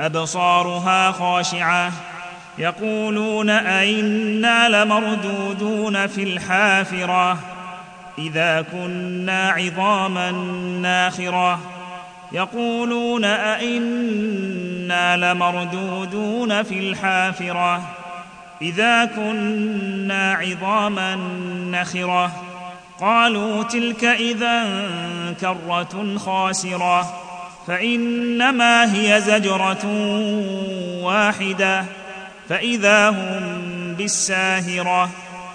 أبصارها خاشعة. يقولون أئنا لمردودون في الحافرة. إذا كنا عظاما ناخرة. يقولون أئنا لمردودون في الحافرة. إذا كنا عظاما نخره قالوا تلك إذا كرة خاسرة. فإنما هي زجرة واحدة. فإذا هم بالساهرة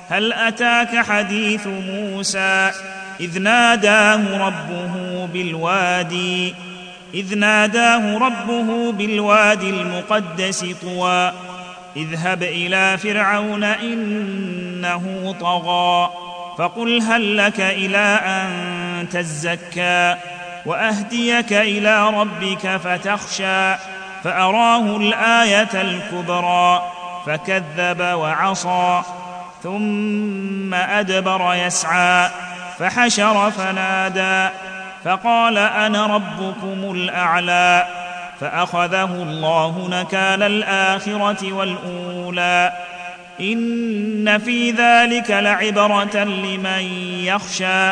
هل أتاك حديث موسى؟ إذ ناداه ربه بالوادي إذ ناداه ربه بالوادي المقدس طوى. اذهب إلى فرعون إنه طغى فقل هل لك إلى أن تزكى؟ وأهديك إلى ربك فتخشى فأراه الآية الكبرى فكذب وعصى ثم أدبر يسعى فحشر فنادى فقال أنا ربكم الأعلى فأخذه الله نكال الآخرة والأولى إن في ذلك لعبرة لمن يخشى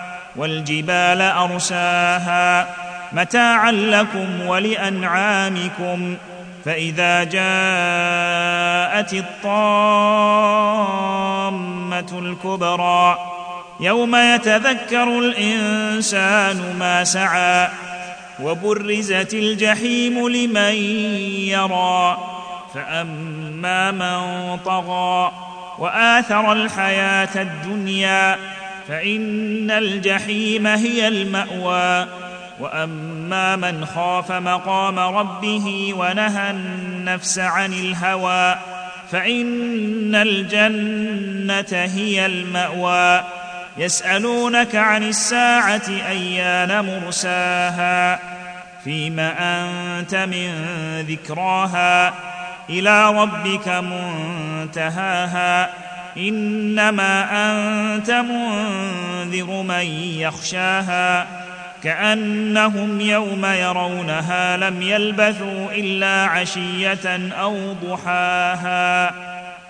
والجبال أرساها متاعا لكم ولأنعامكم. فإذا جاءت الطامة الكبرى يوم يتذكر الإنسان ما سعى وبرزت الجحيم لمن يرى. فأما من طغى وآثر الحياة الدنيا فإن الجحيم هي المأوى. وأما من خاف مقام ربه ونهى النفس عن الهوى فإن الجنة هي المأوى. يسألونك عن الساعة أيان مرساها؟ فيم أنت من ذكراها إلى ربك منتهاها. إنما أنت منذر من يخشاها. كأنهم يوم يرونها لم يلبثوا إلا عشية أو ضحاها.